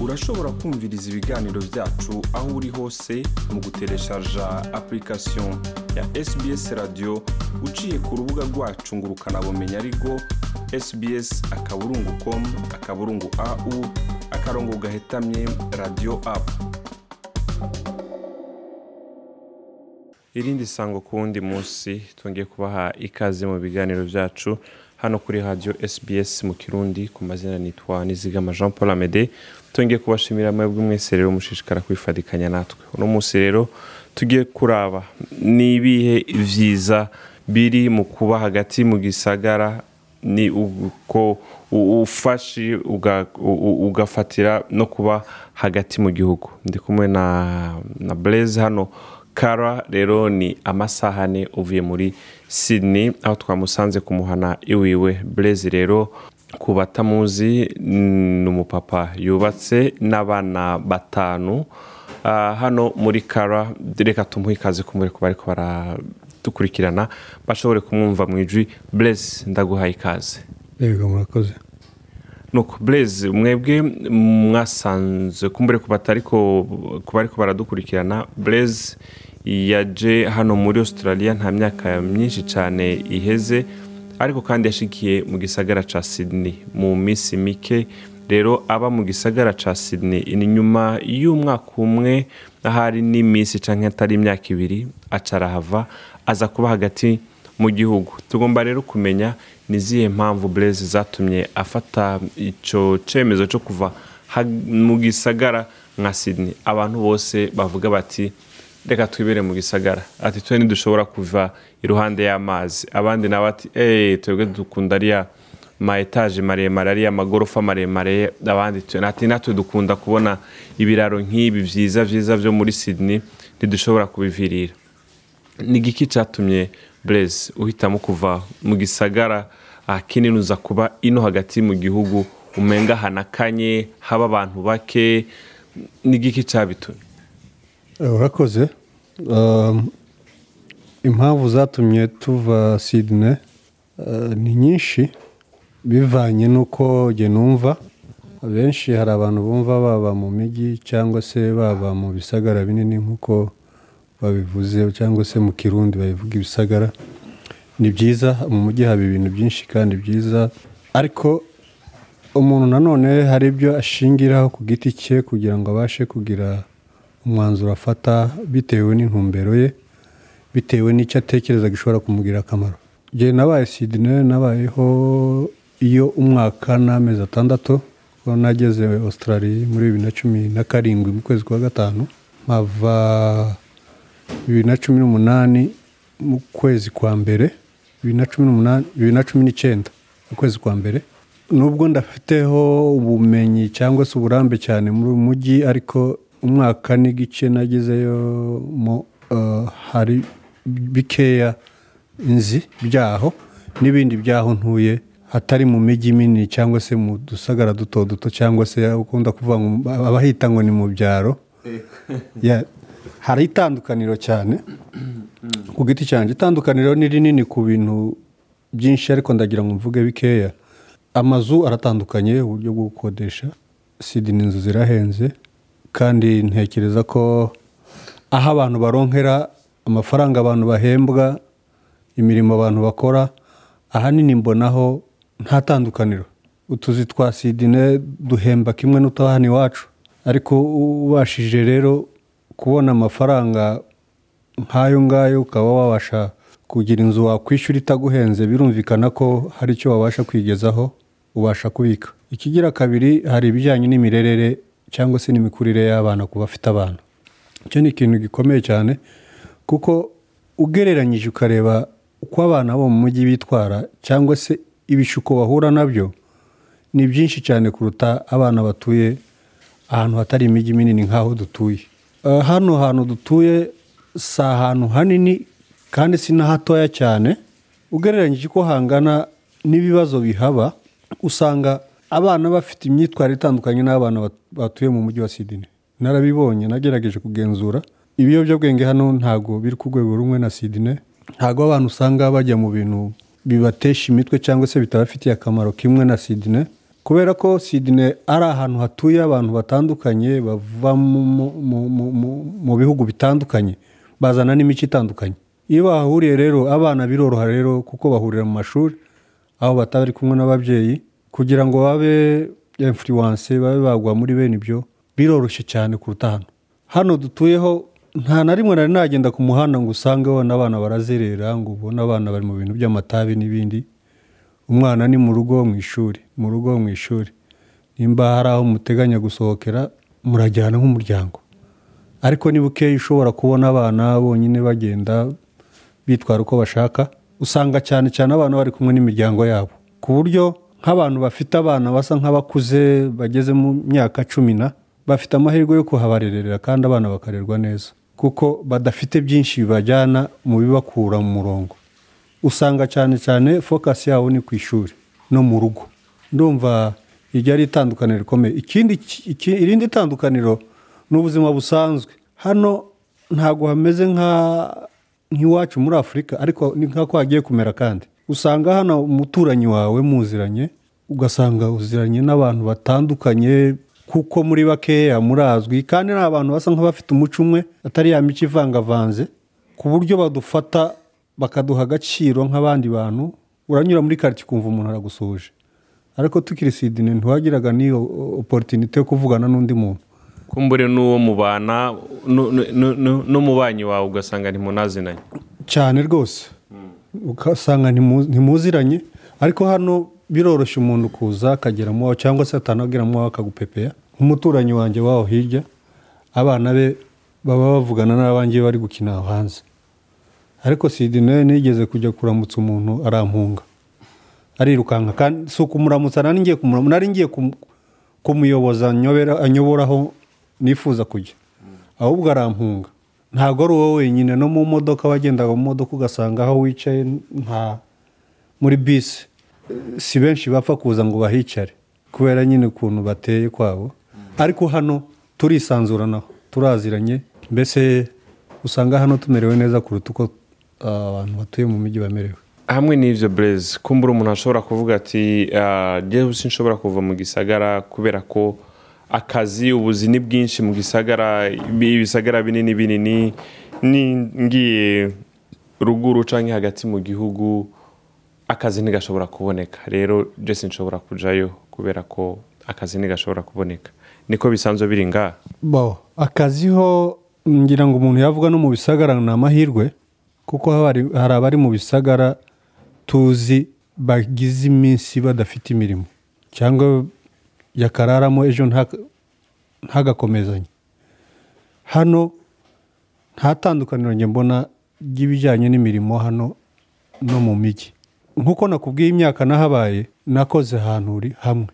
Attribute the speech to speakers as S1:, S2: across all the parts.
S1: urashobora kumviriza ibiganiro byacu aho uri hose mu gutereshaja application ya sbs radio uciye ku rubuga rwacu ngo ukanabumenya ariko sbs akaburungu com akaburungu au akarongo gahetamye radio apu irindi sango ku wundi munsi twongeye kubaha ikaze mu biganiro byacu. Hano kuri radio sbs mu kirundi ku mazina nitwa nizigama jean paul amede. Twongeye kubashimira mwebwe mwese rero mushishikara kwifadikanya natwe. Uno munsi rero tugiye kuraba ni ibihe vyiza biri mu kuba hagati mu gisagara ni uko ufashe ugafatira no kuba hagati mu gihugu. Ndi kumwe na na blaise hano. Kara rero ni amasaha ane uvuye muri sydney aho twamusanze kumuhana iwiwe. Blaise rero ku batamuzi ni umupapa yubatse n'abana batanu. Ah, hano muri kara reka tumuhe ikaze kumure kuba ariko baradukurikirana. Bashobore kumwumva mu ijwi. Blaise ndaguhaye ikaze.
S2: Yego murakoze
S1: nuko blaise mwebwe mwasanze. Kumbure ku ku bariko baradukurikirana blaise yaje hano muri australia nta myaka myinshi cyane iheze ariko kandi yashikiye mu gisagara ca sydney. Mu minsi mike rero aba mu gisagara ca sydney. Ni nyuma y'umwaka umwe ahari n'iminsi canke atari imyaka ibiri aca arahava aza kuba hagati mu gihugu. Tugomba rero kumenya ni izihe mpamvu blaise zatumye afata icyo cyemezo cyo kuva mu gisagara nka sydney? Abantu bose bavuga bati reka twibere mu gisagara. Ati twe ntidushobora kuva iruhande y'amazi. Abandi nabo ati eee twebwe dukunda ariya ma etaje maremare ariya magorofa maremare. Abandi ati natwe dukunda kubona ibiraro nk'ibi byiza byiza byo muri sydney ntidushobora kubivirira. Ni igiki cyatumye blaise uhitamo kuva mu gisagara ahanini uza kuba ino hagati mu gihugu umenga hanakanye haba abantu bake ni igiki cyabitumye?
S2: Eh, urakoze. Um, impamvu zatumye tuva sidine ni nyinshi bivanye n'uko numva. Abenshi hari abantu bumva baba mu mijyi cyangwa se baba mu bisagara binini nk'uko babivuze cyangwa se mu kirundi babivuga ibisagara ni byiza mu mujyi haba ibintu byinshi kandi byiza. Ariko umuntu nanone hari ibyo ashingiraho ku giti cye kugira ngo abashe kugira umwanzuro afata bitewe n'intumbero ye bitewe n'icyo atekereza gishobora kumugirira akamaro. Igihe nabaye sidine nabayeho iyo umwaka n'amezi atandatu kuko nageze australia muri bibiri na cumi na karindwi mu kwezi kwa gatanu mpava bibiri na cumi n'umunani mu kwezi kwa mbere bibiri na cumi n'umunani bibiri na cumi n'icyenda mu kwezi kwa mbere. Nubwo ndafiteho ubumenyi cyangwa se uburambe cyane muri uyu mujyi ariko umwaka n'igice nagezeyo mo eh, hari bikeya nzi byaho n'ibindi byaho ntuye hatari mu mijyi minini cyangwa se mu dusagara duto duto cyangwa se ukunda kuvuga ngo abahita ngo ni mu byaro. Ya, hari itandukaniro cyane. Ku giti cyanjye itandukaniro ni rinini ku bintu byinshi ariko ndagira ngo mvuge bikeya. Amazu aratandukanye uburyo bwo gukodesha. Sidini inzu zirahenze kandi ntekereza ko aho abantu baronkera amafaranga abantu bahembwa imirimo abantu bakora ahanini mbonaho nta tandukaniro. Utuzi twa sidine duhemba kimwe n'utwa hano iwacu ariko ubashije rero kubona amafaranga nk'ayo ngayo ukaba wabasha kugira inzu wakwishyura itaguhenze birumvikana ko hari icyo wabasha kwigezaho ubasha kubika. Ikigira kabiri hari ibijyanye n'imirerere cyangwa se n'imikurire y'abana ku bafite abana. Icyo ni ikintu gikomeye cyane kuko ugereranyije ukareba uko abana bo mu mujyi bitwara cyangwa se ibishuko bahura na byo ni byinshi cyane kuruta abana batuye ahantu hatari imijyi minini nk'aho dutuye. Hano hantu dutuye si ahantu hanini kandi si na hatoya cyane. Ugereranyije uko hangana n'ibibazo bihaba usanga abana bafite imyitwarire itandukanye n'abana bat- batuye mu mujyi wa sidini narabibonye nagerageje kugenzura. Ibiyobyabwenge hano ntabwo biri ku rwego rumwe na sidine ntabwo abantu usanga bajya mu bintu bibatesha imitwe cyangwa se bitabafitiye akamaro kimwe na sidine kubera ko sidine ari ahantu hatuye abantu batandukanye bava mu, bihugu bitandukanye bazana n'imico itandukanye. Iyo bahahuriye rero abana biroroha rero kuko bahurira mu mashuri aho bataba bari kumwe n'ababyeyi kugira ngo babe influence babe bagwa muri bene ibyo biroroshye cyane kuruta hano. Hano dutuyeho nta na rimwe nari nagenda ku muhanda ngo usange wabona abana barazerera ngo ubone abana bari mu bintu by'amatabi n'ibindi umwana ni mu rugo mu ishuri. Mu rugo mu ishuri. Nimba hari aho muteganya gusohokera murajyana nk'umuryango. Ariko niba ukeya ushobora kubona abana bonyine bagenda bitwara uko bashaka usanga cyane cyane abana bari kumwe n'imiryango yabo. Ku buryo nk'abantu bafite abana basa nk'abakuze bageze mu myaka cumi na bafite amahirwe yo kuhabarerera kandi abana bakarerwa neza. Kuko badafite byinshi bibajyana mu bibakura mu murongo. Usanga cyane cyane fokasi yabo ni ku ishuri no mu rugo. Ndumva iryo ari itandukaniro rikomeye. Irindi tandukaniro ni ubuzima busanzwe. Hano ntabwo hameze nk'iwacu muri afurika ariko ni nk'ako hagiye kumera kandi. Usanga hano umuturanyi wawe muziranye ugasanga uziranye n'abantu batandukanye kuko muri bakeya murazwi kandi ni abantu basa nk'abafite umuco umwe atari ya mico ivangavanze ku buryo badufata bakaduha agaciro nk'abandi bantu. Uranyura muri karitsiye ukumva umuntu aragusuhuje ariko tukiri sidine ntiwagiraga n'iyo oporutinite yo kuvugana n'undi muntu
S1: kumbure n'uwo mubana nu- nu- nu- nu- n'umubanyi wawe ugasanga ntimunazinanye
S2: cyane rwose ugasanga ntimu- ntimuziranye ariko hano biroroshye umuntu kuza akageramo iwawe cyangwa se atanageramo iwawe akagupepeya nk'umuturanyi wanjye waho hirya abana be baba bavugana n'abanjye bari gukina hanze ariko sidine nigeze kujya kuramutsa umuntu arampunga arirukanka. Kandi si ukumuramutsa nari ngiye kumuramutsa nari ngiye kum- kumuyoboza anyoboraho nifuza kujya. Ahubwo arampunga. Ntabwo ari wowe wenyine. No mu modoka wagendaga mu modoka ugasanga aho wicaye nta muri bisi si benshi bapfa kuza ngo bahicare. Kubera nyine ukuntu bateye kwabo. Ariko hano turisanzuranaho. Turaziranye. Mbese usanga hano tumerewe neza kuruta uko ah, abantu batuye mu mijyi bamerewe.
S1: Hamwe n'ibyo burezi kumbura umuntu ashobora kuvuga ati "Ah, njyewe sinshobora kuva mu gisagara kubera ko akazi ubuzi ni bwinshi mu gisagara ibi- ibisagara binini binini ni ngiye ruguru cyangwa hagati mu gihugu akazi ntigashobora kuboneka. Rero njye sinshobora kujyayo kubera ko akazi ntigashobora kuboneka. Niko bisanzwe biri
S2: bo akazi ho ngira ngo umuntu yavuga no mu bisagara ni amahirwe kuko hari abari mu bisagara tuzi bagize iminsi badafite imirimo cyangwa yakararamo ejo nta- ntagakomezanye. Hano nta tandukaniro njye mbona ry'ibijyanye n'imirimo hano no mu mijyi. Nk'uko nakubwiye imyaka nahabaye nakoze ahantu uri hamwe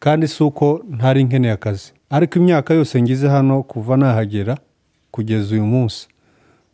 S2: kandi si uko ntari nkeneye akazi. Ariko imyaka yose ngize hano kuva nahagera kugeza uyu munsi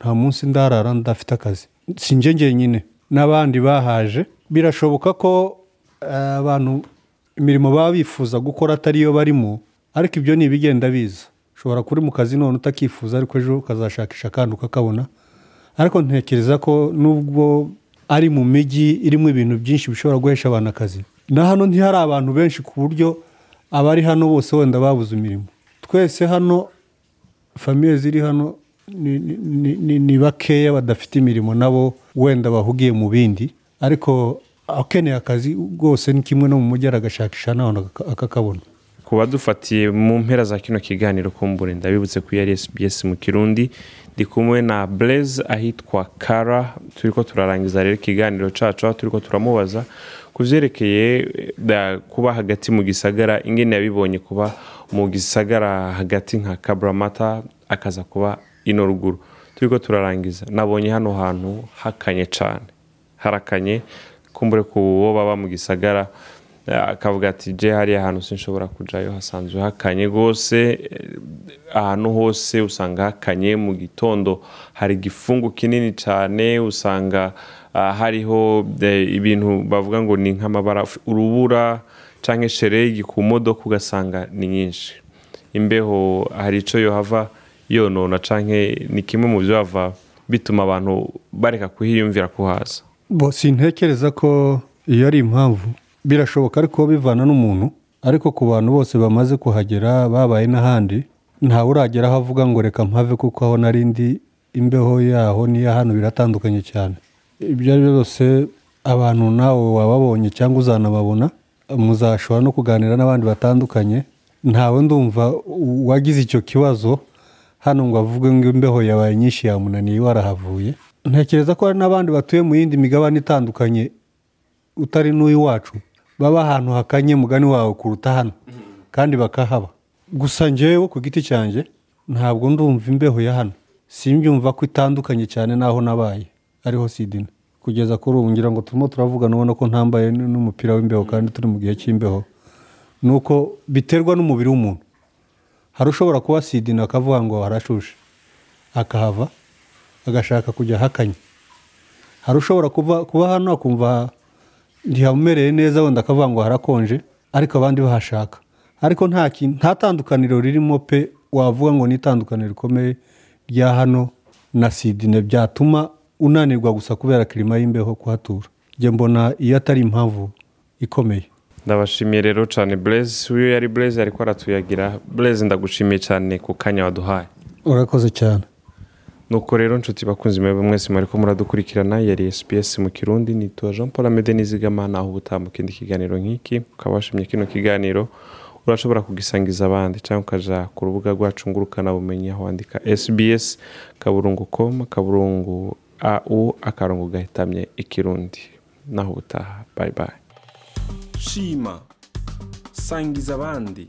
S2: nta munsi ndarara ndafite akazi. Si njye njyenyine. N'abandi bahaje birashoboka ko eh, abantu imirimo baba bifuza gukora atari yo barimo ariko ibyo ni ibigenda biza. Ushobora kuri mu kazi none utakifuza ariko ejo ukazashakisha akandi ukakabona ariko ntekereza ko nubwo ari mu mijyi irimo ibintu byinshi bishobora guhesha abantu akazi na hano ntihari abantu benshi ku buryo abari hano bose wenda babuze imirimo. Twese hano famiye ziri hano ni, bakeya badafite imirimo nabo wenda bahugiye mu bindi. Ariko akeneye akazi rwose ni kimwe no mu mujyi aragashakisha nawe akakabona
S1: ku badufatiye mu mpera za kino kiganiro kumbure ndabibutse ko yari SBS mu kirundi. Ndi kumwe na Blaise ahitwa Kara. Turi ko turarangiza rero ikiganiro cacu aho turi ko turamubaza ku vyerekeye eh, kuba hagati mu gisagara. Ingene yabibonye kuba mu gisagara hagati nka Kabramata akaza kuba ino ruguru turi ko turarangiza. Nabonye hano hantu hakanye cane. Harakanye. Kumbure ku bo baba mu gisagara akavuga ati je hariya ahantu sinshobora kujayo hasanzwe hakanye. Rwose eh, ahantu hose usanga hakanye. Mu gitondo hari igifungu kinini cyane usanga ah, hariho eh, ibintu bavuga ngo ni nk'amabara urubura cyangwa sheregi ku modoka ugasanga ni nyinshi. Imbeho hari icyo yohava yonona cyangwa ni kimwe mu byo hava bituma abantu bareka kuhiyumvira kuhaza.
S2: Sintekereza ko iyo ari impamvu. Birashoboka ariko bivana n'umuntu. Ariko ku bantu bose bamaze kuhagera babaye n'ahandi ntawe uragera aho avuga ngo reka mpave kuko aho nari ndi imbeho yaho n'iya hano biratandukanye cyane. Ibyo ari byo byose abantu nawe wababonye cyangwa uzanababona muzashobora no kuganira n'abandi batandukanye ntawe ndumva uwagize icyo kibazo hano ngo avuge ngo imbeho yabaye nyinshi yamunaniye warahavuye. Ntekereza ko hari n'abandi batuye mu yindi migabane itandukanye utari n'uw'iwacu baba ahantu hakanye mugani wawe kuruta hano kandi bakahaba. Gusa njyewe ku giti cyanjye ntabwo ndumva imbeho ya hano. Simbyumva ko itandukanye cyane n'aho nabaye ariho sidina kugeza kuri ubu ngira ngo turimo turavugana ubona ko ntambaye n'umupira w'imbeho kandi turi mu gihe cy'imbeho. Ni uko biterwa n'umubiri w'umuntu. Hari ushobora kuba sidina akavuga ngo harashushe. Akahava agashaka kujya ahakanye. Hari ushobora kuba hano akumva ntihamumereye neza wenda akavuga ngo harakonje ariko abandi bahashaka. Ariko nta tandukaniro ririmo pe wavuga ngo ni itandukaniro rikomeye rya hano na sidine byatuma unanirwa gusa kubera kirima y'imbeho kuhatura. Njye mbona iyo atari impamvu ikomeye.
S1: Ndabashimiye rero cyane bureze uyu yari bureze ariko aratuyagira bureze ndagushimiye cyane ku kanya waduhaye.
S2: Urakoze cyane.
S1: Nuko rero nshuti bakunze imibare mwese mwari ko muradukurikirana yari SPS mu kirundi nitwa Jean Paul Amede nizigama naho uba mu ikindi kiganiro nk'iki ukaba washimye kino kiganiro urashobora kugisangiza abandi cyangwa ukajya ku rubuga rwacu ngurukana bumenyi aho wandika SBS kaburungu komu kaburungu au akarongo gahitamye ikirundi naho ubutaha. Bayi bye shima sangiza abandi.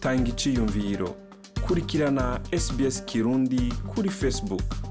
S1: Tanga iciyumviro. Kurikirana SBS Kirundi kuri Facebook.